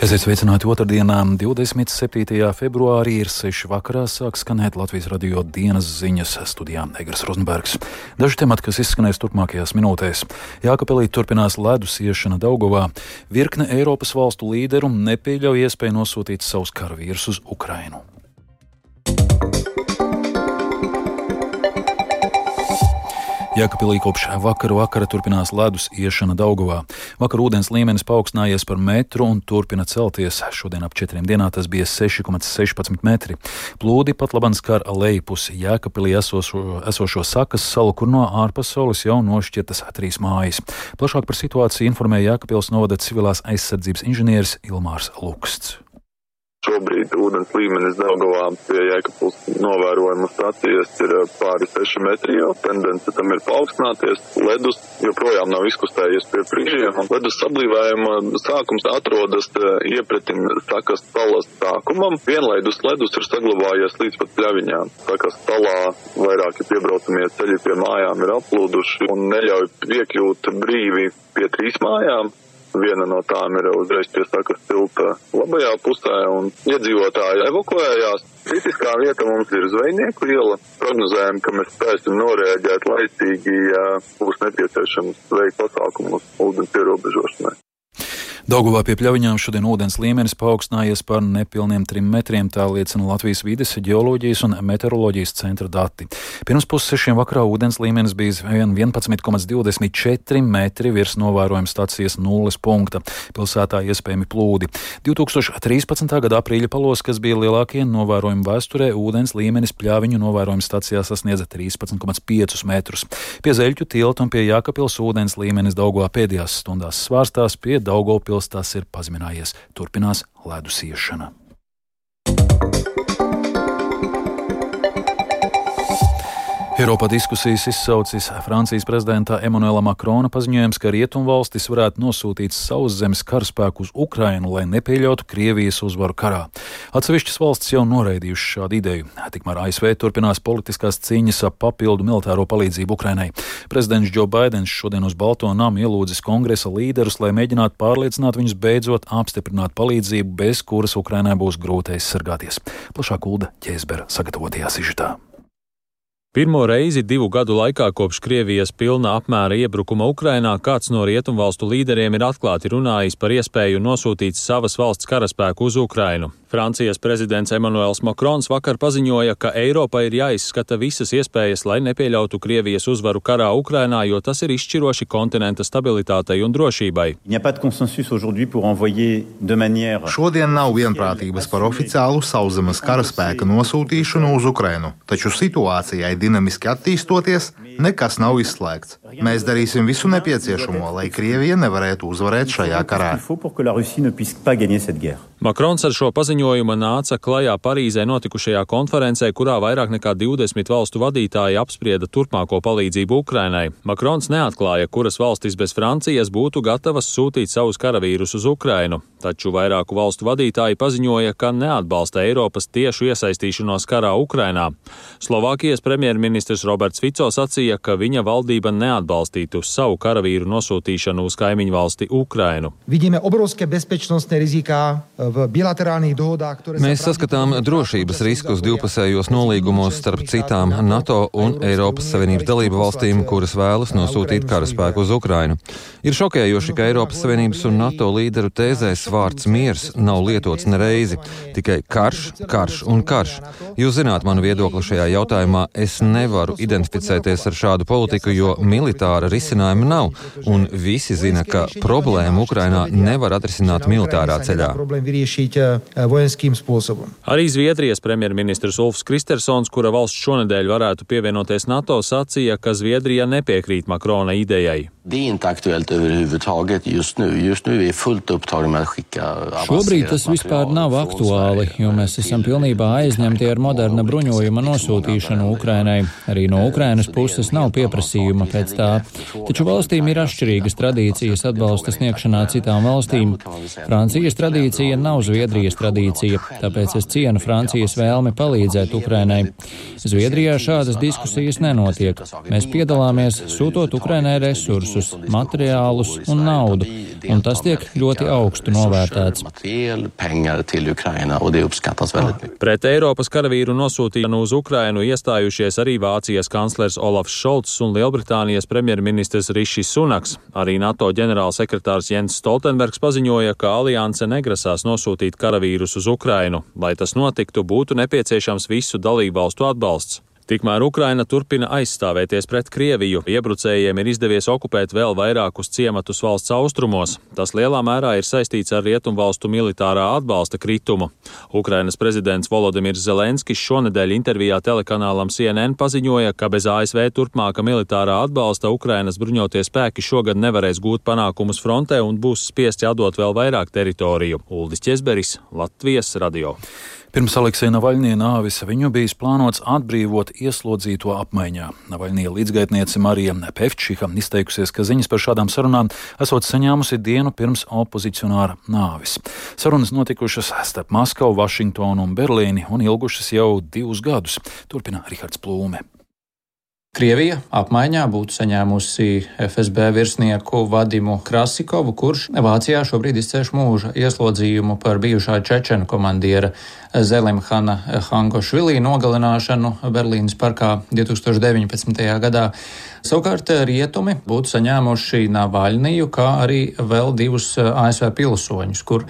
Esiet sveicināti otrdienā, 27. februārī ir 6. vakarā sāk skanēt Latvijas radio dienas ziņas studijā Negras Rozenbergs. Daži temati, kas izskanēs turpmākajās minūtēs. Jākapelī turpinās ledus iešana Daugovā. Virkne Eiropas valstu līderu nepieļauj iespēju nosūtīt savus karavīrus uz Ukrainu. Jēkabīlī kopš vakara vakara turpinās ledus iešana Daugavā. Vakar ūdens līmenis paaugstinājies par metru un turpina celties. Šodien ap četriem dienām tas bija 6,16 metri. Plūdi pat labam skar lejpusi Jēkabīlī esošo, esošo sakas salu, kur no ārpasaules jau nošķirtas trīs mājas. Plašāk par situāciju informēja Jēkabīlas novada civilās aizsardzības inženieris Ilmārs Luksts. Šobrīd ūdens līmenis Daugavā pie Jēkabūs novērojuma stācijas ir eh, pāri 6 metri jau. Tendence tam ir paaugstināties. Ledus joprojām nav izkustējies pie prīžiem. Ledus sablīvējuma sākums atrodas eh, iepretim sakas salas sākumam. Vienlaidus ledus ir saglabājies līdz pat pļaviņām. Sakas salā vairāki piebraucamie ceļi pie mājām ir aplūduši un neļauj piekļūt brīvi pie trīs mājām. Viena no tām ir uzreiz pie sakas tilta labajā pusē, un iedzīvotāji evakuējās. Kritiskā vieta mums ir zvejnieku iela. Prognozējam, ka mēs spēsim norēģēt laicīgi, ja būs nepieciešams veikt pasākumus ūdens ierobežošanai. Dauguvā pie pļaviņām šodien ūdens līmenis paaugstinājies par nepilniem trim metriem, tā liecina Latvijas vides, geoloģijas un meteoroloģijas centra dati. Pirms pussešiem vakarā ūdens līmenis bija 11,24 metri virs novērojuma stācijas nulles punkta. Pilsētā iespējami plūdi. 2013. gada aprīļa palos, kas bija lielākie novērojumi vēsturē, ūdens līmenis pļaviņu novērojuma stācijā sasniedza 13,5 metrus. Pie Zeļķu tilta un pie Jākapils ūdens līmenis Dauguvā pēdējās stundās svārstās pie Daugopils Pils tas ir pazeminājies, turpinās ledus iešana. Eiropā diskusijas izsaucis Francijas prezidenta Emanuela Makrona paziņojums, ka rietumvalstis varētu nosūtīt savus zemes karaspēku uz Ukrainu, lai nepieļautu Krievijas uzvaru karā. Atsevišķas valstis jau noraidījušas šādu ideju. Tikmēr ASV turpinās politiskās cīņas ap papildu militāro palīdzību Ukrainai. Prezidents Joe Bidenis šodien uz Balto namu ielūdzis kongresa līderus, lai mēģinātu pārliecināt viņus beidzot apstiprināt palīdzību, bez kuras Ukrainai būs grūti aizsargāties. Plašāk Ulda Ķēzbera sagatavotajā sižetā. Pirmo reizi divu gadu laikā kopš Krievijas pilna apmēra iebrukuma Ukrainā kāds no rietumvalstu līderiem ir atklāti runājis par iespēju nosūtīt savas valsts karaspēku uz Ukrainu. Francijas prezidents Emmanuels Makrons vakar paziņoja, ka Eiropa ir jāizskata visas iespējas, lai nepieļautu Krievijas uzvaru karā Ukrainā, jo tas ir izšķiroši kontinenta stabilitātei un drošībai. Šodien nav vienprātības par oficiālu sauszemes karaspēka nosūtīšanu uz Ukrainu, taču situācijai dinamiski attīstoties, nekas nav izslēgts. Mēs darīsim visu nepieciešamo, lai Krievija nevarētu uzvarēt šajā karā. Makrons ar šo paziņojumu nāca klajā Parīzē notikušajā konferencē, kurā vairāk nekā 20 valstu vadītāji apsprieda turpmāko palīdzību Ukrainai. Makrons neatklāja, kuras valstis bez Francijas būtu gatavas sūtīt savus karavīrus uz Ukrainu, taču vairāku valstu vadītāji paziņoja, ka neatbalsta Eiropas tiešu iesaistīšanos karā Ukrainā. Slovākijas premjerministrs Roberts Fico sacīja, ka viņa valdība neatbalstītu savu karavīru nosūtīšanu uz kaimiņu valsti Ukrainu. Rizika Mēs saskatām drošības riskus divpusējos nolīgumos starp citām NATO un Eiropas Savienības dalību valstīm, kuras vēlas nosūtīt karaspēku uz Ukrainu. Ir šokējoši, ka Eiropas Savienības un NATO līderu tēzēs vārds miers nav lietots nereizi, tikai karš, karš un karš. Jūs zināt manu viedokli šajā jautājumā. Es nevaru identificēties ar šādu politiku, jo militāra risinājuma nav, un visi zina, ka problēmu Ukrainā nevar atrisināt militārā ceļā. Arī Zviedrijas premjerministrs Ulfs Kristersons, kura valsts šonadēļ varētu pievienoties NATO, sacīja, ka Zviedrija nepiekrīt Makrona idejai. Det är inte aktuellt överhuvudtaget just nu. Just nu är vi fullt upptagna med att skicka Šobrīd tas vispār nav aktuāli, jo mēs esam pilnībā aizņemti ar moderna bruņojuma nosūtīšanu Ukrainai. Arī no Ukrainas puses nav pieprasījuma pēc tā. Taču valstīm ir atšķirīgas tradīcijas atbalsta sniegšanā citām valstīm. Francijas tradīcija nav Zviedrijas tradīcija, tāpēc es cienu Francijas vēlmi palīdzēt Ukrainai. Zviedrijā šādas diskusijas nenotiek. Mēs piedalāmies sūtot Ukrainai resursus resursus, materiālus un naudu, un tas tiek ļoti augstu novērtēts. Pret Eiropas karavīru nosūtīšanu uz Ukrainu iestājušies arī Vācijas kanclers Olafs Šolts un Lielbritānijas premjerministrs Rišis Sunaks. Arī NATO ģenerālsekretārs Jens Stoltenbergs paziņoja, ka alianse negrasās nosūtīt karavīrus uz Ukrainu. Lai tas notiktu, būtu nepieciešams visu dalībvalstu atbalsts. Tikmēr Ukraina turpina aizstāvēties pret Krieviju. Iebrucējiem ir izdevies okupēt vēl vairākus ciematus valsts austrumos. Tas lielā mērā ir saistīts ar rietumvalstu militārā atbalsta kritumu. Ukrainas prezidents Volodimirs Zelenskis šonedēļ intervijā telekanālam CNN paziņoja, ka bez ASV turpmāka militārā atbalsta Ukrainas bruņotie spēki šogad nevarēs gūt panākumus frontē un būs spiesti atdot vēl vairāk teritoriju. Uldis Česberis, Latvijas radio. Pirms Aleksija Navaļņie nāvis viņu bijis plānots atbrīvot ieslodzīto apmaiņā. Navaļņie līdzgaitniece Marija Pevčiha izteikusies, ka ziņas par šādām sarunām esot saņēmusi dienu pirms opozicionāra nāvis. Sarunas notikušas starp Maskavu, Vašingtonu un Berlīni un ilgušas jau divus gadus. Turpina Rihards Plūme. Krievija apmaiņā būtu saņēmusi FSB virsnieku Vadimu Krasikovu, kurš Vācijā šobrīd izcēš mūža ieslodzījumu par bijušā čečena komandiera Zelimhana Hangošvilī nogalināšanu Berlīnas parkā 2019. gadā. Savukārt rietumi būtu saņēmuši Navaļniju, kā arī vēl divus ASV pilsoņus, kur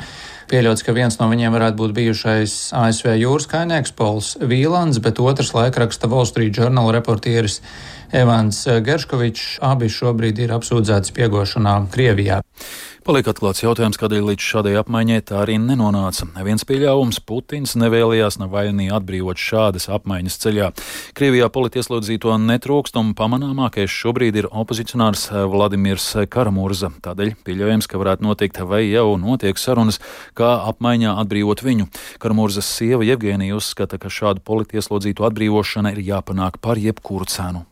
Pieļauts, ka viens no viņiem varētu būt bijušais ASV jūras kainieks Pols Vīlans, bet otrs laikraksta Wall Street Journal reportieris Evans Gerškovičs. Abi šobrīd ir apsūdzēti spiegošanā Krievijā. Paliek atklāts jautājums, kādēļ līdz šādai apmaiņai tā arī nenonāca. Neviens pieļāvums Putins nevēlējās Navaļnī atbrīvot šādas apmaiņas ceļā. Krievijā politieslodzīto netrūkst un pamanāmākais šobrīd ir opozicionārs Vladimirs Karamurza. Tādēļ pieļaujams, ka varētu notikt vai jau notiek sarunas, kā apmaiņā atbrīvot viņu. Karamurzas sieva Jevgēnija uzskata, ka šādu politieslodzīto atbrīvošana ir jāpanāk par jebkuru cenu.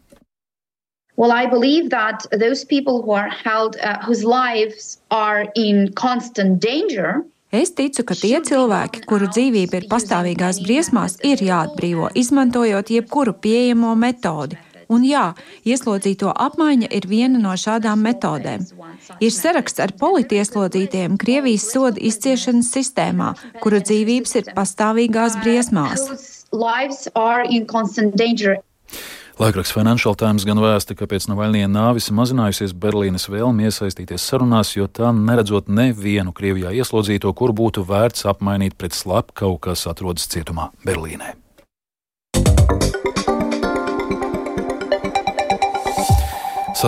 Well, I believe that those people who are held, uh, whose lives are in constant danger, Es ticu, ka tie cilvēki, kuru dzīvība ir pastāvīgās briesmās, ir jāatbrīvo, izmantojot jebkuru pieejamo metodi. Un jā, ieslodzīto apmaiņa ir viena no šādām metodēm. Ir saraksts ar politieslodzītiem Krievijas soda izciešanas sistēmā, kuru dzīvības ir pastāvīgās briesmās. Laikraksts Financial Times gan vēsta, ka pēc Navaļnija nāvis mazinājusies Berlīnes vēlme iesaistīties sarunās, jo tā neredzot nevienu Krievijā ieslodzīto, kur būtu vērts apmainīt pret slepkavu, kas atrodas cietumā Berlīnē.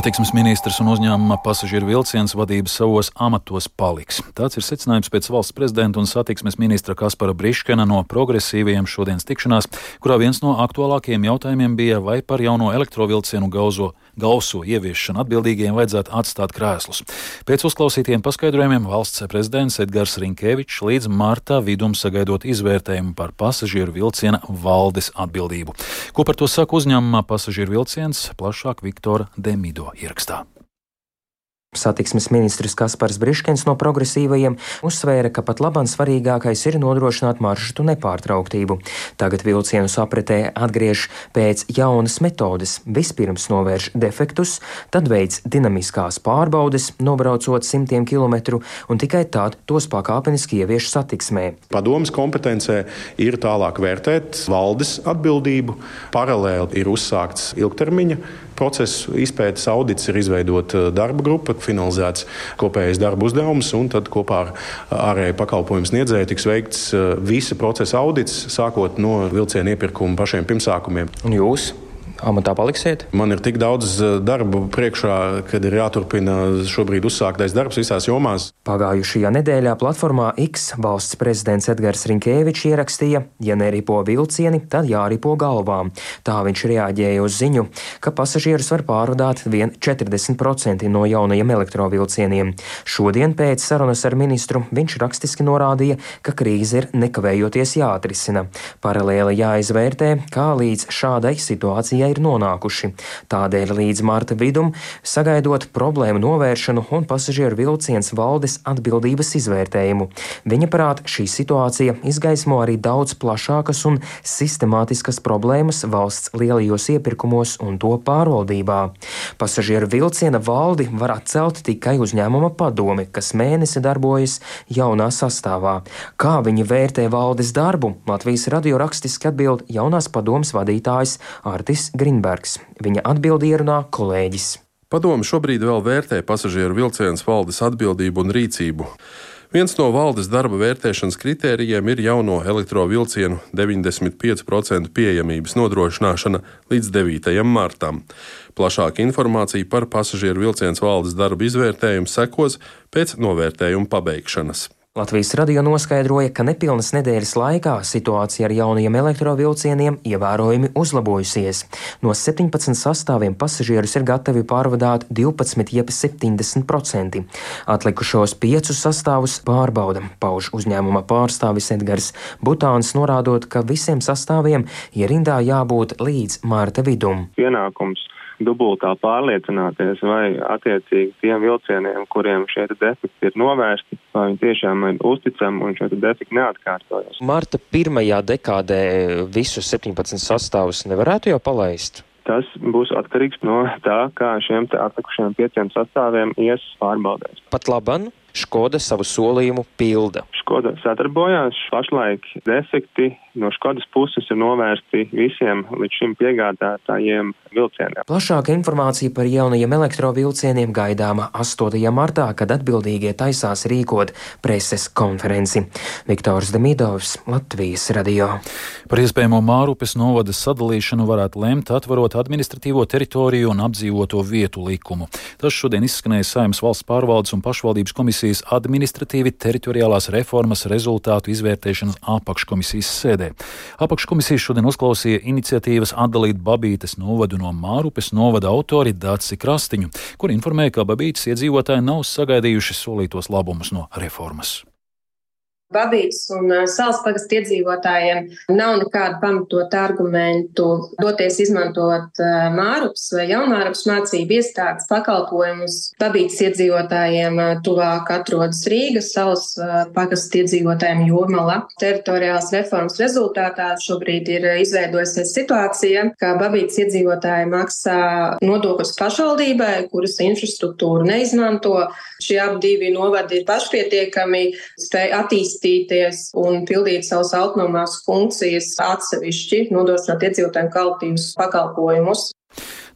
Satiksmes ministrs un uzņēmuma pasažieru vilciens vadības savos amatos paliks. Tāds ir secinājums pēc valsts prezidenta un satiksmes ministra Kaspara Briškena no progresīvajiem šodienas tikšanās, kurā viens no aktuālākajiem jautājumiem bija, vai par jauno elektrovilcienu gauzo gauso ieviešanu atbildīgiem vajadzētu atstāt krēslus. Pēc uzklausītiem paskaidrojumiem valsts prezidents Edgars Rinkevičs līdz martā vidum sagaidot izvērtējumu par pasažieru vilciena valdes atbildību. Ko par to saka uzņēmumā pasažieru vilciens plašāk Viktora Demido ierakstā. Satiksmes ministrs Kaspars Briškens no progresīvajiem uzsvēra, ka pat labam svarīgākais ir nodrošināt maršrutu nepārtrauktību. Tagad vilcienus apretē atgriež pēc jaunas metodes. Vispirms novērš defektus, tad veids dinamiskās pārbaudes, nobraucot simtiem kilometru, un tikai tad tos pakāpeniski ievieš satiksmē. Padomas kompetencē ir tālāk vērtēt valdes atbildību. Paralēli ir uzsākts ilgtermiņa procesu izpētes audits, ir izveidota darba grupa finalizēts kopējais darba uzdevums, un tad kopā ar ārēju pakalpojumu sniedzēju tiks veikts uh, visa procesa audits, sākot no vilciena iepirkuma pašiem pirmsākumiem. Un jūs? Amatā paliksiet? Man ir tik daudz eh, darba priekšā, kad ir jāturpina šobrīd uzsāktais darbs visās jomās. Pagājušajā nedēļā platformā X valsts prezidents Edgars Rinkēvičs ierakstīja, ja neripo vilcieni, tad jāripo galvām. Tā viņš reaģēja uz ziņu, ka pasažierus var pārvadāt vien 40% no jaunajiem elektrovilcieniem. Šodien pēc sarunas ar ministru viņš rakstiski norādīja, ka krīze ir nekavējoties jāatrisina. Paralēli jāizvērtē, kā līdz šādai situācijai ir nonākuši. Tādēļ līdz marta vidum, sagaidot problēmu novēršanu un pasažieru vilciens valdes atbildības izvērtējumu. Viņa prāt šī situācija izgaismo arī daudz plašākas un sistemātiskas problēmas valsts lielajos iepirkumos un to pārvaldībā. Pasažieru vilciena valdi var atcelt tikai uzņēmuma padomi, kas mēnesi darbojas jaunā sastāvā. Kā viņi vērtē valdes darbu, Latvijas radio rakstiski atbild jaunās padomas vadītājs Artis Grinbergs. Viņa atbildi ierunā kolēģis. Padomu šobrīd vēl vērtē pasažieru vilciens valdes atbildību un rīcību. Viens no valdes darba vērtēšanas kritērijiem ir jauno elektrovilcienu 95% pieejamības nodrošināšana līdz 9. martam. Plašāka informācija par pasažieru vilciens valdes darba izvērtējumu sekos pēc novērtējuma pabeigšanas. Latvijas radio noskaidroja, ka nepilnas nedēļas laikā situācija ar jaunajiem elektrovilcieniem ievērojami uzlabojusies. No 17 sastāviem pasažierus ir gatavi pārvadāt 12, jeb 70%. Atlikušos piecus sastāvus pārbauda, pauž uzņēmuma pārstāvis Edgars Butāns, norādot, ka visiem sastāviem ierindā jābūt līdz mārta vidum. Pienākums dubultā pārliecināties, vai attiecīgi tiem vilcieniem, kuriem šie defekti ir novērsti, vai viņi tiešām ir uzticami un šie defekti neatkārtojas. Marta pirmajā dekādē visus 17 sastāvus nevarētu jau palaist. Tas būs atkarīgs no tā, kā šiem atlikušajiem pieciem sastāviem ies pārbaudēs. Pat labam Škoda savu solījumu pilda. Škoda sadarbojās. Pašlaik defekti no Škodas puses ir novērsti visiem līdz šim piegādātājiem vilcieniem. Plašāka informācija par jaunajiem elektrovilcieniem gaidāma 8. martā, kad atbildīgie taisās rīkot preses konferenci. Viktors Demidovs, Latvijas radio. Par iespējamo Mārupes novada sadalīšanu varētu lemt atverot administratīvo teritoriju un apdzīvoto vietu likumu. Tas šodien izskanēja Saimnes valsts pārvaldes un pašvaldības komisijas administratīvi teritoriālās reformas rezultātu izvērtēšanas apakškomisijas sēdē. Apakškomisija šodien uzklausīja iniciatīvas atdalīt Babītes novadu no Mārupes novada autori Dāci Krastiņu, kur informēja, ka Babītes iedzīvotāji nav sagaidījuši solītos labumus no reformas. Babītas un salas pagastu iedzīvotājiem nav nekādu pamatotu argumentu doties izmantot mārupas vai jaunmārupas mācību iestādes pakalpojumus. Babītas iedzīvotājiem tuvāk atrodas Rīgas salas pagastu iedzīvotājiem Jūrmala. Teritoriālās reformas rezultātā šobrīd ir izveidojusies situācija, ka Babītas iedzīvotāji maksā nodokļus pašvaldībai, kuras infrastruktūru neizmanto. Šie abi divi novadi ir pašpietiekami, spēj attīstīt attīstīties un pildīt savas autonomās funkcijas atsevišķi, nodrošināt iedzīvotājiem kvalitīvus pakalpojumus.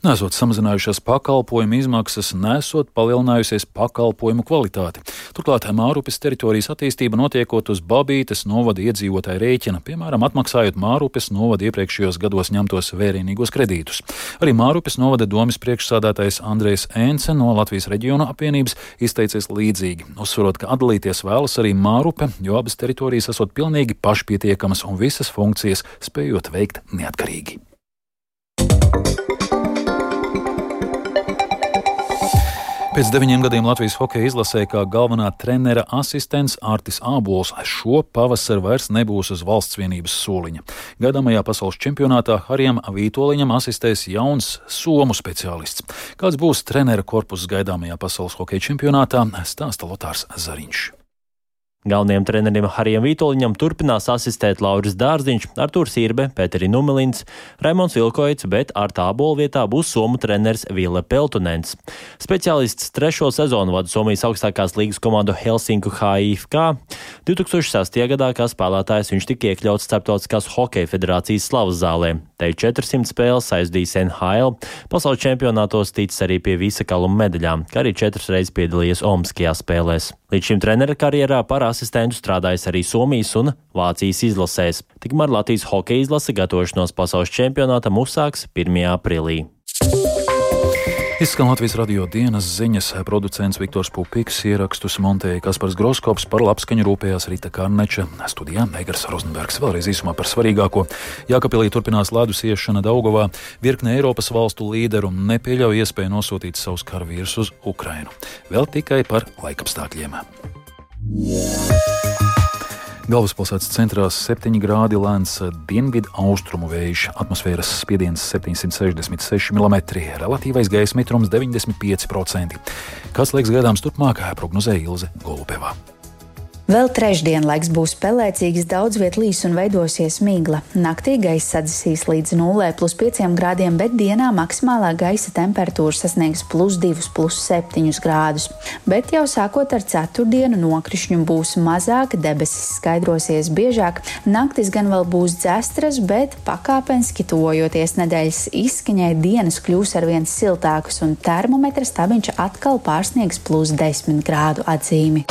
Nesot samazinājušās pakalpojumu izmaksas, nesot palielinājusies pakalpojumu kvalitāte. Turklāt Mārupes teritorijas attīstība notiekot uz Babītes novada iedzīvotāju rēķina, piemēram, atmaksājot Mārupes novada iepriekšējos gados ņemtos vērienīgos kredītus. Arī Mārupes novada domas priekšsādātais Andrejs Ence no Latvijas reģiona apvienības izteicies līdzīgi, uzsverot, ka atdalīties vēlas arī Mārupe, jo abas teritorijas esot pilnīgi pašpietiekamas un visas funkcijas spējot veikt neatkarīgi. Pēc deviņiem gadiem Latvijas hokeja izlasē kā galvenā trenera asistents Artis Ābols šo pavasaru vairs nebūs uz valsts vienības soliņa. Gaidāmajā pasaules čempionātā Harijam Vītoliņam asistēs jauns somu speciālists. Kāds būs trenera korpuss gaidāmajā pasaules hokeja čempionātā, stāsta Lotārs Zariņš. Galvenajam trenerim Harijam Vitoļņam turpinās asistēt Lauris Dārziņš, Artūrs Irbe, Pēteri Numelins, Raimons Vilkoits, bet ar tā bolu vietā būs somu treneris Ville Peltunens. Speciālists trešo sezonu vada Somijas augstākās līgas komandu Helsinku HIFK. 2006. gadā kā spēlētājs viņš tika iekļauts Starptautiskās hokeja federācijas slavas zālē. Te 400 spēles aizdījis NHL, pasaules čempionātos ticis arī pie visa kaluma medaļām, kā arī četras reizes piedalījies Omskajā spēlēs. Līdz šim trenera karjerā par asistentu strādājis arī Somijas un Vācijas izlasēs. Tikmēr Latvijas hokeja izlase gatavošanos pasaules čempionātam uzsāks 1. aprīlī. Izskan Latvijas radio dienas ziņas, producents Viktors Pupiks, ierakstus montēja Kaspars Groskops, par labskaņu rūpējās Rīta Karneča, studijā Negars Rozenbergs. Vēlreiz īsumā par svarīgāko. Jākapilī turpinās ledus iešana Daugovā, virkne Eiropas valstu līderu nepieļauj iespēju nosūtīt savus karavīrus uz Ukrainu. Vēl tikai par laikapstākļiem. Galvaspilsētas centrā 7 grādi lēns dienvidu austrumu vējš, atmosfēras spiediens 766 mm, relatīvais gaisa mitrums 95%. Kas liekas gaidāms turpmāk, prognozēja Ilze Golubevā. Vēl trešdien laiks būs pelēcīgs, daudz viet līs un veidosies migla. Naktī gaisa sadzisīs līdz 0,5 grādiem, bet dienā maksimālā gaisa temperatūra sasniegs plus 2, plus 7 grādus. Bet jau sākot ar ceturtdienu nokrišņu būs mazāk, debesis skaidrosies biežāk, naktis gan vēl būs dzestras, bet pakāpeniski tuvojoties nedēļas izskaņai dienas kļūs arvien siltākas un termometra stabiņš atkal pārsniegs plus 10 grādu atzīmi.